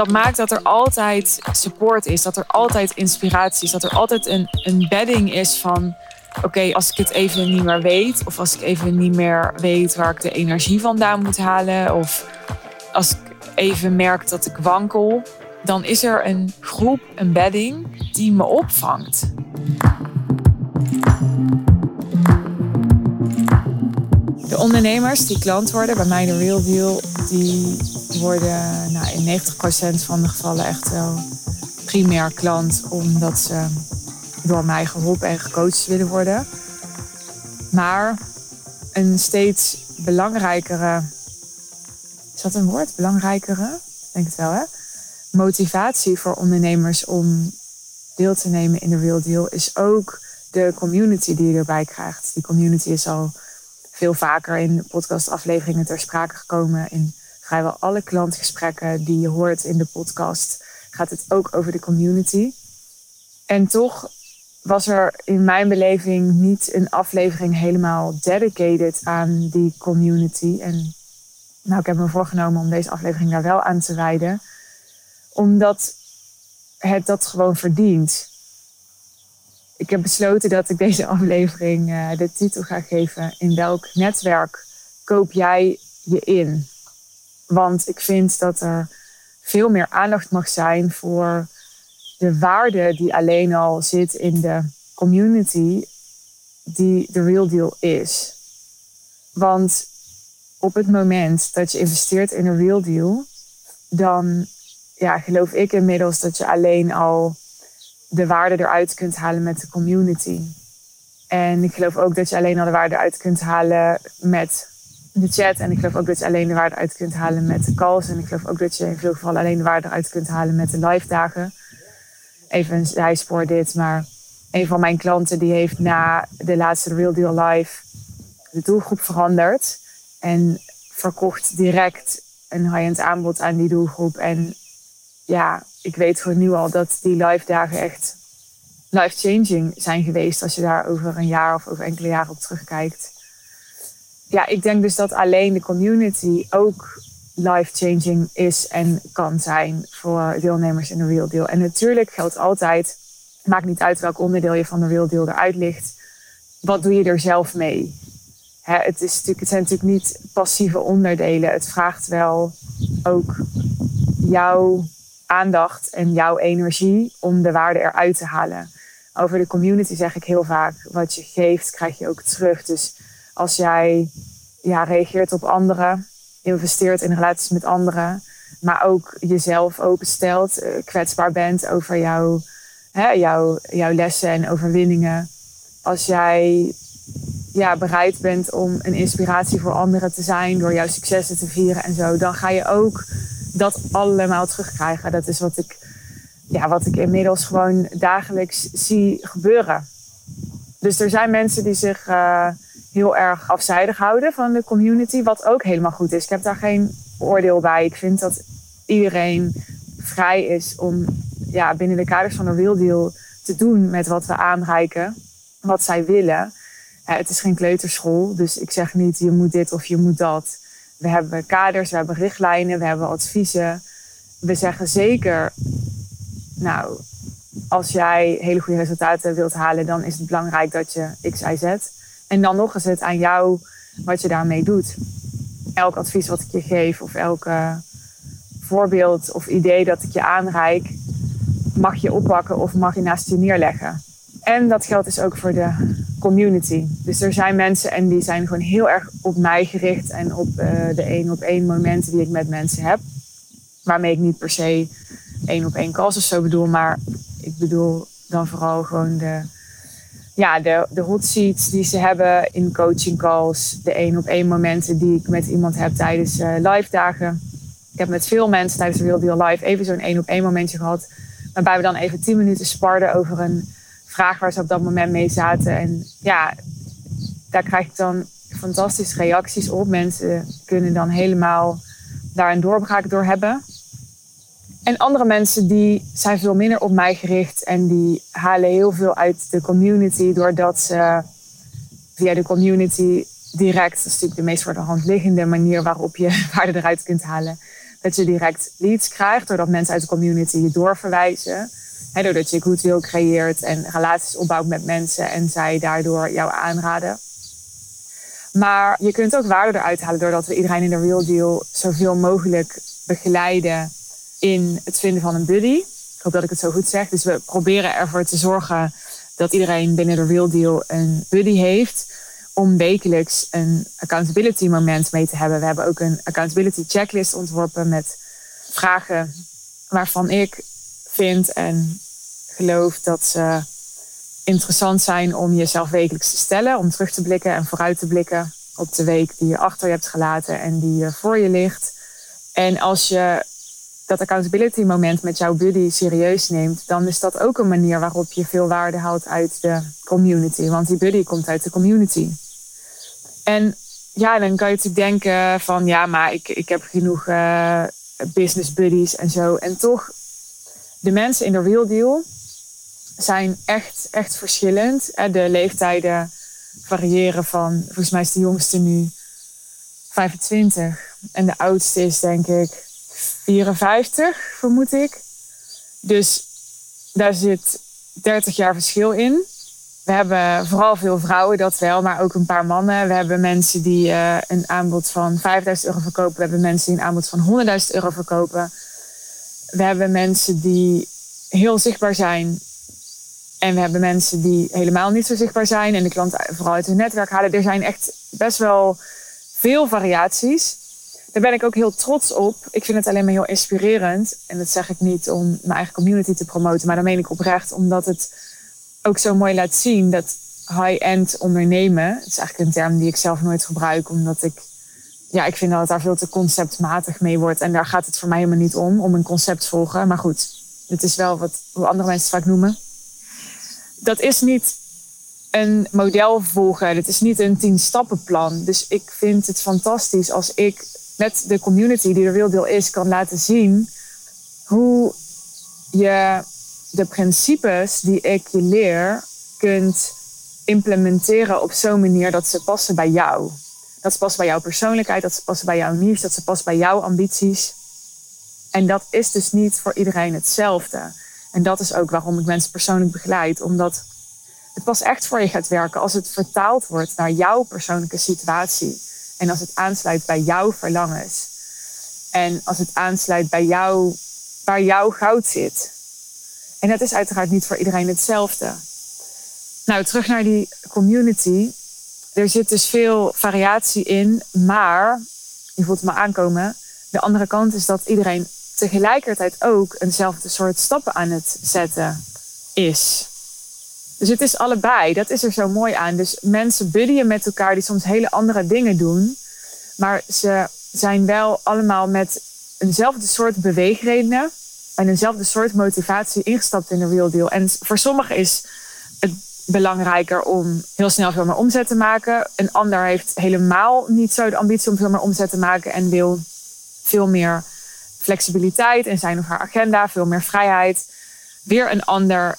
dat maakt dat er altijd support is, dat er altijd inspiratie is, dat er altijd een, een bedding is van oké, als ik het even niet meer weet, of als ik even niet meer weet waar ik de energie vandaan moet halen, of als ik even merk dat ik wankel, dan is er een groep, een bedding die me opvangt. De ondernemers die klant worden bij mij de Real Deal, die worden nou, in 90% van de gevallen echt wel primair klant, omdat ze door mij geholpen en gecoacht willen worden. Maar een steeds belangrijkere, is dat een woord? Belangrijkere? Denk het wel hè? Motivatie voor ondernemers om deel te nemen in de Real Deal is ook de community die je erbij krijgt. Die community is al veel vaker in podcastafleveringen ter sprake gekomen. In vrijwel alle klantgesprekken die je hoort in de podcast gaat het ook over de community. En toch was er in mijn beleving niet een aflevering helemaal dedicated aan die community. En nou, ik heb me voorgenomen om deze aflevering daar wel aan te wijden. Omdat het dat gewoon verdient. Ik heb besloten dat ik deze aflevering uh, de titel ga geven: In welk netwerk koop jij je in? Want ik vind dat er veel meer aandacht mag zijn voor de waarde die alleen al zit in de community die de real deal is. Want op het moment dat je investeert in een real deal, dan ja, geloof ik inmiddels dat je alleen al de waarde eruit kunt halen met de community. En ik geloof ook dat je alleen al de waarde uit kunt halen met de chat. En ik geloof ook dat je alleen de waarde uit kunt halen met de calls. En ik geloof ook dat je in veel gevallen alleen de waarde uit kunt halen met de live dagen even een zijspoor dit, maar een van mijn klanten die heeft na de laatste Real Deal Live de doelgroep veranderd. En verkocht direct een high-end aanbod aan die doelgroep. En ja, ik weet voor nu al dat die live dagen echt life-changing zijn geweest. Als je daar over een jaar of over enkele jaren op terugkijkt. Ja, ik denk dus dat alleen de community ook life-changing is en kan zijn voor deelnemers in de Real Deal. En natuurlijk geldt altijd, maakt niet uit welk onderdeel je van de Real Deal eruit ligt, wat doe je er zelf mee? het, is natuurlijk, het zijn natuurlijk niet passieve onderdelen. Het vraagt wel ook jouw aandacht en jouw energie om de waarde eruit te halen. Over de community zeg ik heel vaak, wat je geeft, krijg je ook terug. Dus als jij ja, reageert op anderen, investeert in relaties met anderen, maar ook jezelf openstelt, eh, kwetsbaar bent over jouw, hè, jouw, jouw lessen en overwinningen. Als jij ja, bereid bent om een inspiratie voor anderen te zijn, door jouw successen te vieren en zo, dan ga je ook dat allemaal terugkrijgen. Dat is wat ik, ja, wat ik inmiddels gewoon dagelijks zie gebeuren. Dus er zijn mensen die zich. Uh, heel erg afzijdig houden van de community. Wat ook helemaal goed is. Ik heb daar geen oordeel bij. Ik vind dat iedereen vrij is om ja, binnen de kaders van een real te doen met wat we aanreiken. Wat zij willen. het is geen kleuterschool. Dus ik zeg niet je moet dit of je moet dat. We hebben kaders, we hebben richtlijnen, we hebben adviezen. We zeggen zeker, nou, als jij hele goede resultaten wilt halen, dan is het belangrijk dat je X, Y, Z. En dan nog eens het aan jou wat je daarmee doet. Elk advies wat ik je geef of elk voorbeeld of idee dat ik je aanreik, mag je oppakken of mag je naast je neerleggen. En dat geldt dus ook voor de community. Dus er zijn mensen en die zijn gewoon heel erg op mij gericht en op uh, de één op één momenten die ik met mensen heb. Waarmee ik niet per se één op één calls of zo bedoel, maar ik bedoel dan vooral gewoon de ja, de, de hot seats die ze hebben in coaching calls, de één op één momenten die ik met iemand heb tijdens uh, live dagen. Ik heb met veel mensen tijdens de Real Deal Live even zo'n één op één momentje gehad. Waarbij we dan even tien minuten sparden over een vraag waar ze op dat moment mee zaten. En ja, daar krijg ik dan fantastische reacties op. Mensen kunnen dan helemaal daar een doorbraak door hebben. En andere mensen die zijn veel minder op mij gericht en die halen heel veel uit de community doordat ze via de community direct, dat is natuurlijk de meest voor de hand liggende manier waarop je waarde eruit kunt halen, dat je direct leads krijgt, doordat mensen uit de community je doorverwijzen. Doordat je goodwill creëert en relaties opbouwt met mensen en zij daardoor jou aanraden. Maar je kunt ook waarde eruit halen doordat we iedereen in de Real Deal zoveel mogelijk begeleiden in het vinden van een buddy. Ik hoop dat ik het zo goed zeg. Dus we proberen ervoor te zorgen dat iedereen binnen de Real Deal een buddy heeft. Om wekelijks een accountability moment mee te hebben. We hebben ook een accountability checklist ontworpen met vragen waarvan ik vind en geloof dat ze interessant zijn om jezelf wekelijks te stellen. Om terug te blikken en vooruit te blikken op de week die je achter je hebt gelaten en die voor je ligt. En als je dat accountability moment met jouw buddy serieus neemt, dan is dat ook een manier waarop je veel waarde haalt uit de community. Want die buddy komt uit de community. En ja, dan kan je natuurlijk denken van ja, maar ik, ik heb genoeg uh, business buddies en zo. En toch, de mensen in de real deal zijn echt, echt verschillend. De leeftijden variëren van, volgens mij is de jongste nu 25 en de oudste is denk ik 54, vermoed ik. Dus daar zit 30 jaar verschil in. We hebben vooral veel vrouwen, dat wel, maar ook een paar mannen. We hebben mensen die uh, een aanbod van 5000 euro verkopen. We hebben mensen die een aanbod van 100.000 euro verkopen. We hebben mensen die heel zichtbaar zijn. En we hebben mensen die helemaal niet zo zichtbaar zijn en de klant vooral uit hun netwerk halen. Er zijn echt best wel veel variaties daar ben ik ook heel trots op. Ik vind het alleen maar heel inspirerend. En dat zeg ik niet om mijn eigen community te promoten, maar dat meen ik oprecht omdat het ook zo mooi laat zien dat high-end ondernemen, het is eigenlijk een term die ik zelf nooit gebruik, omdat ik, ja, ik vind dat het daar veel te conceptmatig mee wordt. En daar gaat het voor mij helemaal niet om, om een concept volgen. Maar goed, het is wel wat hoe andere mensen vaak noemen. Dat is niet een model volgen. Het is niet een tien stappenplan. Dus ik vind het fantastisch als ik met de community die er real deal is, kan laten zien hoe je de principes die ik je leer kunt implementeren op zo'n manier dat ze passen bij jou. Dat ze passen bij jouw persoonlijkheid, dat ze passen bij jouw niche, dat ze passen bij jouw ambities. En dat is dus niet voor iedereen hetzelfde. En dat is ook waarom ik mensen persoonlijk begeleid. Omdat het pas echt voor je gaat werken als het vertaald wordt naar jouw persoonlijke situatie. En als het aansluit bij jouw verlangens. En als het aansluit bij jou, waar jouw goud zit. En dat is uiteraard niet voor iedereen hetzelfde. Nou, terug naar die community. Er zit dus veel variatie in, maar je voelt maar aankomen. De andere kant is dat iedereen tegelijkertijd ook eenzelfde soort stappen aan het zetten is. Dus het is allebei. Dat is er zo mooi aan. Dus mensen buddyen met elkaar die soms hele andere dingen doen. Maar ze zijn wel allemaal met eenzelfde soort beweegredenen en eenzelfde soort motivatie ingestapt in de real deal. En voor sommigen is het belangrijker om heel snel veel meer omzet te maken. Een ander heeft helemaal niet zo de ambitie om veel meer omzet te maken en wil veel meer flexibiliteit in zijn of haar agenda, veel meer vrijheid. Weer een ander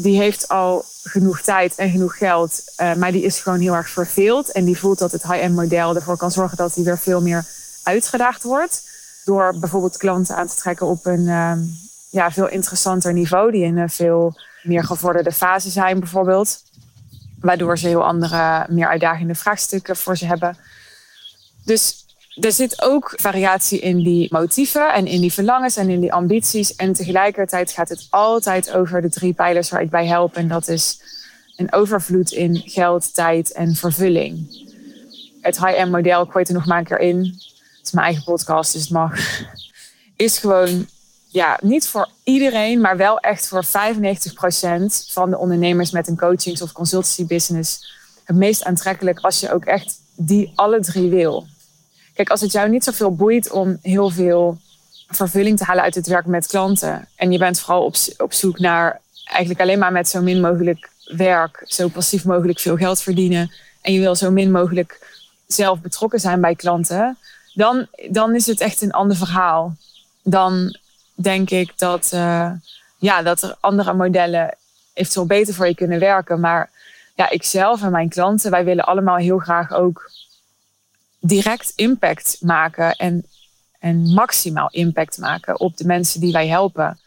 die heeft al genoeg tijd en genoeg geld, uh, maar die is gewoon heel erg verveeld. En die voelt dat het high-end model ervoor kan zorgen dat hij weer veel meer uitgedaagd wordt. Door bijvoorbeeld klanten aan te trekken op een uh, ja, veel interessanter niveau, die in een veel meer gevorderde fase zijn, bijvoorbeeld. Waardoor ze heel andere, meer uitdagende vraagstukken voor ze hebben. Dus er zit ook variatie in die motieven en in die verlangens en in die ambities. En tegelijkertijd gaat het altijd over de drie pijlers waar ik bij help. En dat is een overvloed in geld, tijd en vervulling. Het high-end model, ik het er nog maar een keer in. Het is mijn eigen podcast, dus het mag. Is gewoon ja, niet voor iedereen, maar wel echt voor 95% van de ondernemers met een coachings- of consultancy business het meest aantrekkelijk als je ook echt die alle drie wil. Kijk, als het jou niet zoveel boeit om heel veel vervulling te halen uit het werken met klanten. En je bent vooral op, op zoek naar eigenlijk alleen maar met zo min mogelijk werk, zo passief mogelijk veel geld verdienen. En je wil zo min mogelijk zelf betrokken zijn bij klanten. Dan, dan is het echt een ander verhaal. Dan denk ik dat, uh, ja, dat er andere modellen eventueel beter voor je kunnen werken. Maar ja, ikzelf en mijn klanten, wij willen allemaal heel graag ook direct impact maken en en maximaal impact maken op de mensen die wij helpen.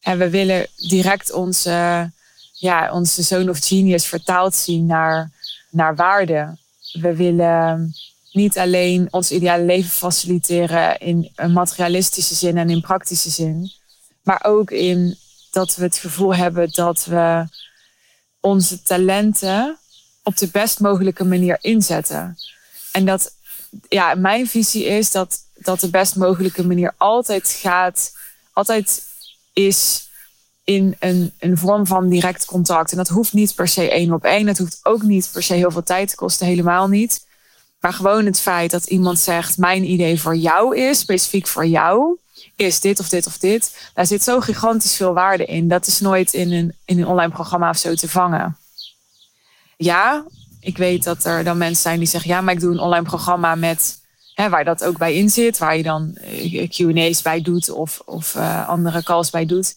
En we willen direct onze, ja, onze zoon of genius vertaald zien naar, naar waarde. We willen niet alleen ons ideale leven faciliteren in een materialistische zin en in praktische zin, maar ook in dat we het gevoel hebben dat we onze talenten op de best mogelijke manier inzetten. En dat, ja, mijn visie is dat, dat de best mogelijke manier altijd gaat, altijd is in een, een vorm van direct contact. En dat hoeft niet per se één op één. Dat hoeft ook niet per se heel veel tijd te kosten, helemaal niet. Maar gewoon het feit dat iemand zegt: Mijn idee voor jou is, specifiek voor jou, is dit of dit of dit. Daar zit zo gigantisch veel waarde in. Dat is nooit in een, in een online programma of zo te vangen. Ja, ik weet dat er dan mensen zijn die zeggen: Ja, maar ik doe een online programma met. Hè, waar dat ook bij in zit, waar je dan eh, QA's bij doet of, of uh, andere calls bij doet.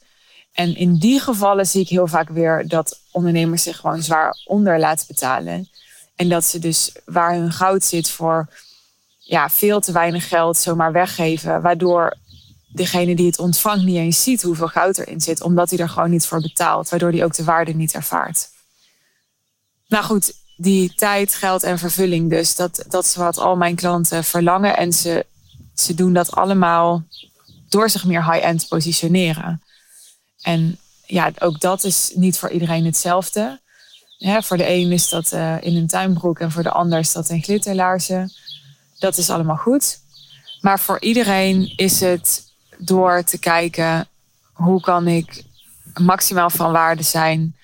En in die gevallen zie ik heel vaak weer dat ondernemers zich gewoon zwaar onder laten betalen. En dat ze dus waar hun goud zit voor ja, veel te weinig geld zomaar weggeven. Waardoor degene die het ontvangt niet eens ziet hoeveel goud erin zit. Omdat hij er gewoon niet voor betaalt. Waardoor hij ook de waarde niet ervaart. Nou goed, die tijd, geld en vervulling dus. Dat, dat is wat al mijn klanten verlangen. En ze, ze doen dat allemaal door zich meer high-end positioneren. En ja, ook dat is niet voor iedereen hetzelfde. voor de een is dat uh, in een tuinbroek en voor de ander is dat in glitterlaarzen. Dat is allemaal goed. Maar voor iedereen is het door te kijken hoe kan ik maximaal van waarde zijn.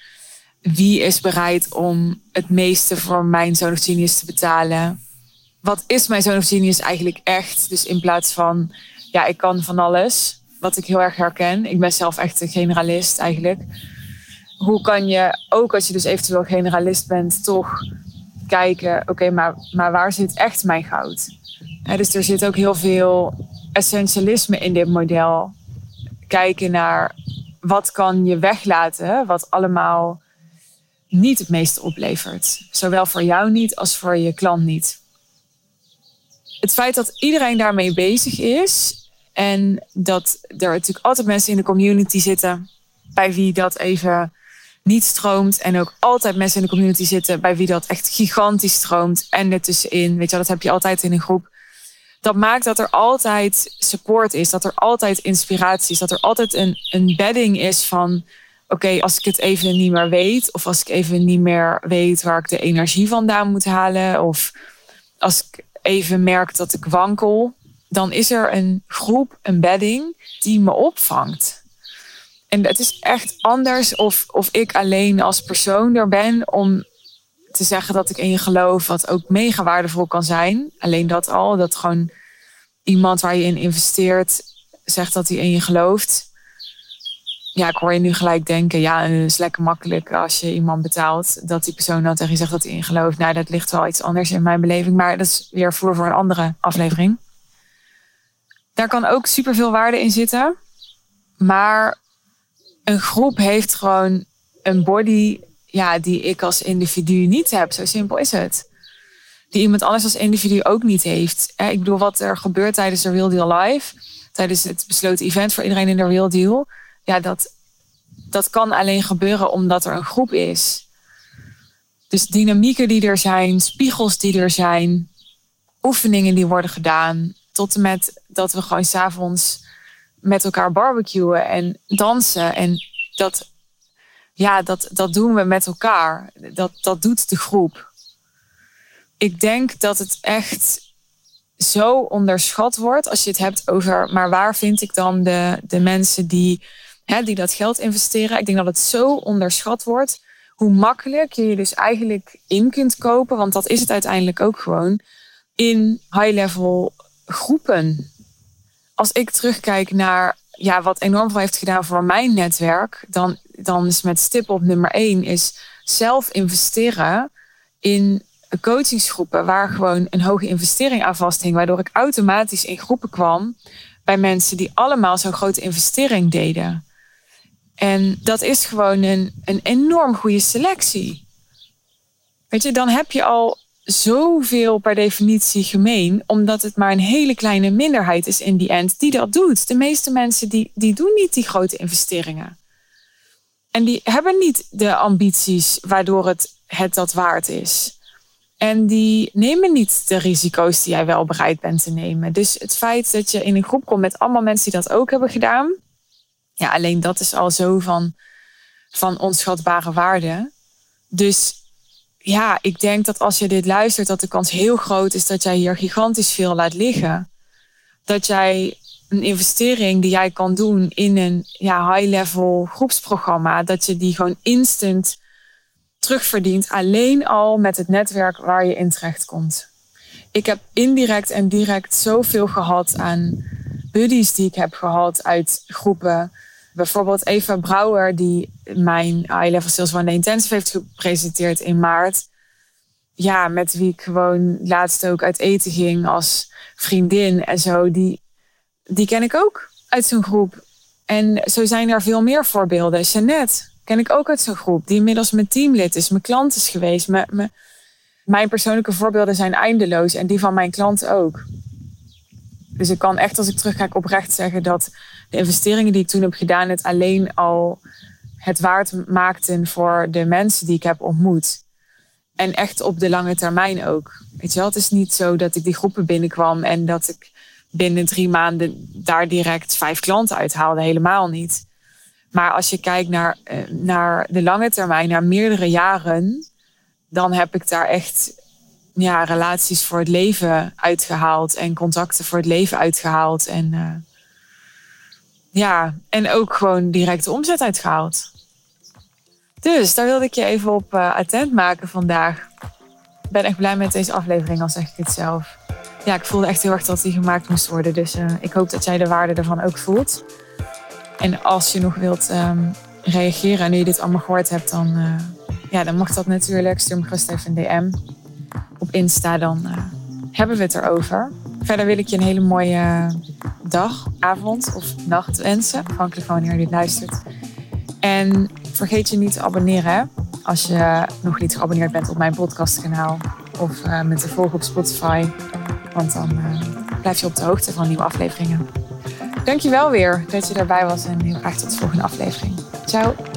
Wie is bereid om het meeste voor mijn zoon of genius te betalen? Wat is mijn zoon of genius eigenlijk echt? Dus in plaats van, ja, ik kan van alles wat ik heel erg herken. Ik ben zelf echt een generalist eigenlijk. Hoe kan je, ook als je dus eventueel generalist bent, toch kijken, oké, maar, maar waar zit echt mijn goud? dus er zit ook heel veel essentialisme in dit model. Kijken naar wat kan je weglaten, wat allemaal niet het meeste oplevert. Zowel voor jou niet als voor je klant niet. Het feit dat iedereen daarmee bezig is, en dat er natuurlijk altijd mensen in de community zitten bij wie dat even niet stroomt. En ook altijd mensen in de community zitten bij wie dat echt gigantisch stroomt. En ertussenin, weet je wel, dat heb je altijd in een groep. Dat maakt dat er altijd support is, dat er altijd inspiratie is, dat er altijd een, een bedding is van oké, als ik het even niet meer weet, of als ik even niet meer weet waar ik de energie vandaan moet halen, of als ik even merk dat ik wankel, dan is er een groep, een bedding, die me opvangt. En het is echt anders of, of ik alleen als persoon er ben om te zeggen dat ik in je geloof, wat ook mega waardevol kan zijn. Alleen dat al, dat gewoon iemand waar je in investeert zegt dat hij in je gelooft. Ja, ik hoor je nu gelijk denken, ja, het is lekker makkelijk als je iemand betaalt, dat die persoon dan tegen je zegt dat hij in gelooft. Nou, dat ligt wel iets anders in mijn beleving, maar dat is weer voor voor een andere aflevering. Daar kan ook superveel waarde in zitten. Maar een groep heeft gewoon een body ja, die ik als individu niet heb. Zo simpel is het. Die iemand anders als individu ook niet heeft. Ik bedoel, wat er gebeurt tijdens de Real Deal Live, tijdens het besloten event voor iedereen in de Real Deal, ja, dat, dat kan alleen gebeuren omdat er een groep is. Dus dynamieken die er zijn, spiegels die er zijn, oefeningen die worden gedaan, tot en met dat we gewoon s'avonds met elkaar barbecuen en dansen. En dat, ja, dat, dat doen we met elkaar. Dat, dat doet de groep. Ik denk dat het echt zo onderschat wordt als je het hebt over, maar waar vind ik dan de, de mensen die, die dat geld investeren? Ik denk dat het zo onderschat wordt hoe makkelijk je je dus eigenlijk in kunt kopen, want dat is het uiteindelijk ook gewoon, in high-level groepen. Als ik terugkijk naar ja, wat enorm veel heeft gedaan voor mijn netwerk, dan, dan is met stip op nummer één is zelf investeren in coachingsgroepen waar gewoon een hoge investering aan vasthing, waardoor ik automatisch in groepen kwam bij mensen die allemaal zo'n grote investering deden. En dat is gewoon een, een enorm goede selectie. Weet je, dan heb je al zoveel per definitie gemeen, omdat het maar een hele kleine minderheid is in die end die dat doet. De meeste mensen die, die doen niet die grote investeringen. En die hebben niet de ambities waardoor het, het dat waard is. En die nemen niet de risico's die jij wel bereid bent te nemen. Dus het feit dat je in een groep komt met allemaal mensen die dat ook hebben gedaan. Ja, alleen dat is al zo van, van onschatbare waarde. Dus ja, ik denk dat als je dit luistert, dat de kans heel groot is dat jij hier gigantisch veel laat liggen. Dat jij een investering die jij kan doen in een ja, high-level groepsprogramma, dat je die gewoon instant terugverdient, alleen al met het netwerk waar je in terecht komt. Ik heb indirect en direct zoveel gehad aan buddies die ik heb gehad uit groepen. Bijvoorbeeld Eva Brouwer, die mijn high-level sales one intensive heeft gepresenteerd in maart. Ja, met wie ik gewoon laatst ook uit eten ging als vriendin en zo. Die, die ken ik ook uit zo'n groep. En zo zijn er veel meer voorbeelden. Jeannette ken ik ook uit zo'n groep, die inmiddels mijn teamlid is, mijn klant is geweest. Mijn, mijn persoonlijke voorbeelden zijn eindeloos en die van mijn klanten ook. Dus ik kan echt als ik terugkijk oprecht zeggen dat de investeringen die ik toen heb gedaan het alleen al het waard maakten voor de mensen die ik heb ontmoet. En echt op de lange termijn ook. Weet je wel, het is niet zo dat ik die groepen binnenkwam en dat ik binnen drie maanden daar direct vijf klanten uithaalde. Helemaal niet. Maar als je kijkt naar, eh, naar de lange termijn, naar meerdere jaren, dan heb ik daar echt ja, relaties voor het leven uitgehaald en contacten voor het leven uitgehaald. En uh, ja, en ook gewoon directe omzet uitgehaald. Dus daar wilde ik je even op uh, attent maken vandaag. Ik ben echt blij met deze aflevering, al zeg ik het zelf. Ja, ik voelde echt heel erg dat die gemaakt moest worden. Dus uh, ik hoop dat jij de waarde ervan ook voelt. En als je nog wilt um, reageren en nu je dit allemaal gehoord hebt, dan, ja, dan mag dat natuurlijk. Stuur me gerust even een DM op Insta, dan hebben we het erover. Verder wil ik je een hele mooie dag, avond of nacht wensen. Afhankelijk van wanneer je dit luistert. En vergeet je niet te abonneren als je nog niet geabonneerd bent op mijn podcastkanaal. Of uh, met te volgen op Spotify. Want dan uh, blijf je op de hoogte van nieuwe afleveringen. Dankjewel weer dat je erbij was en heel graag tot de volgende aflevering. Ciao!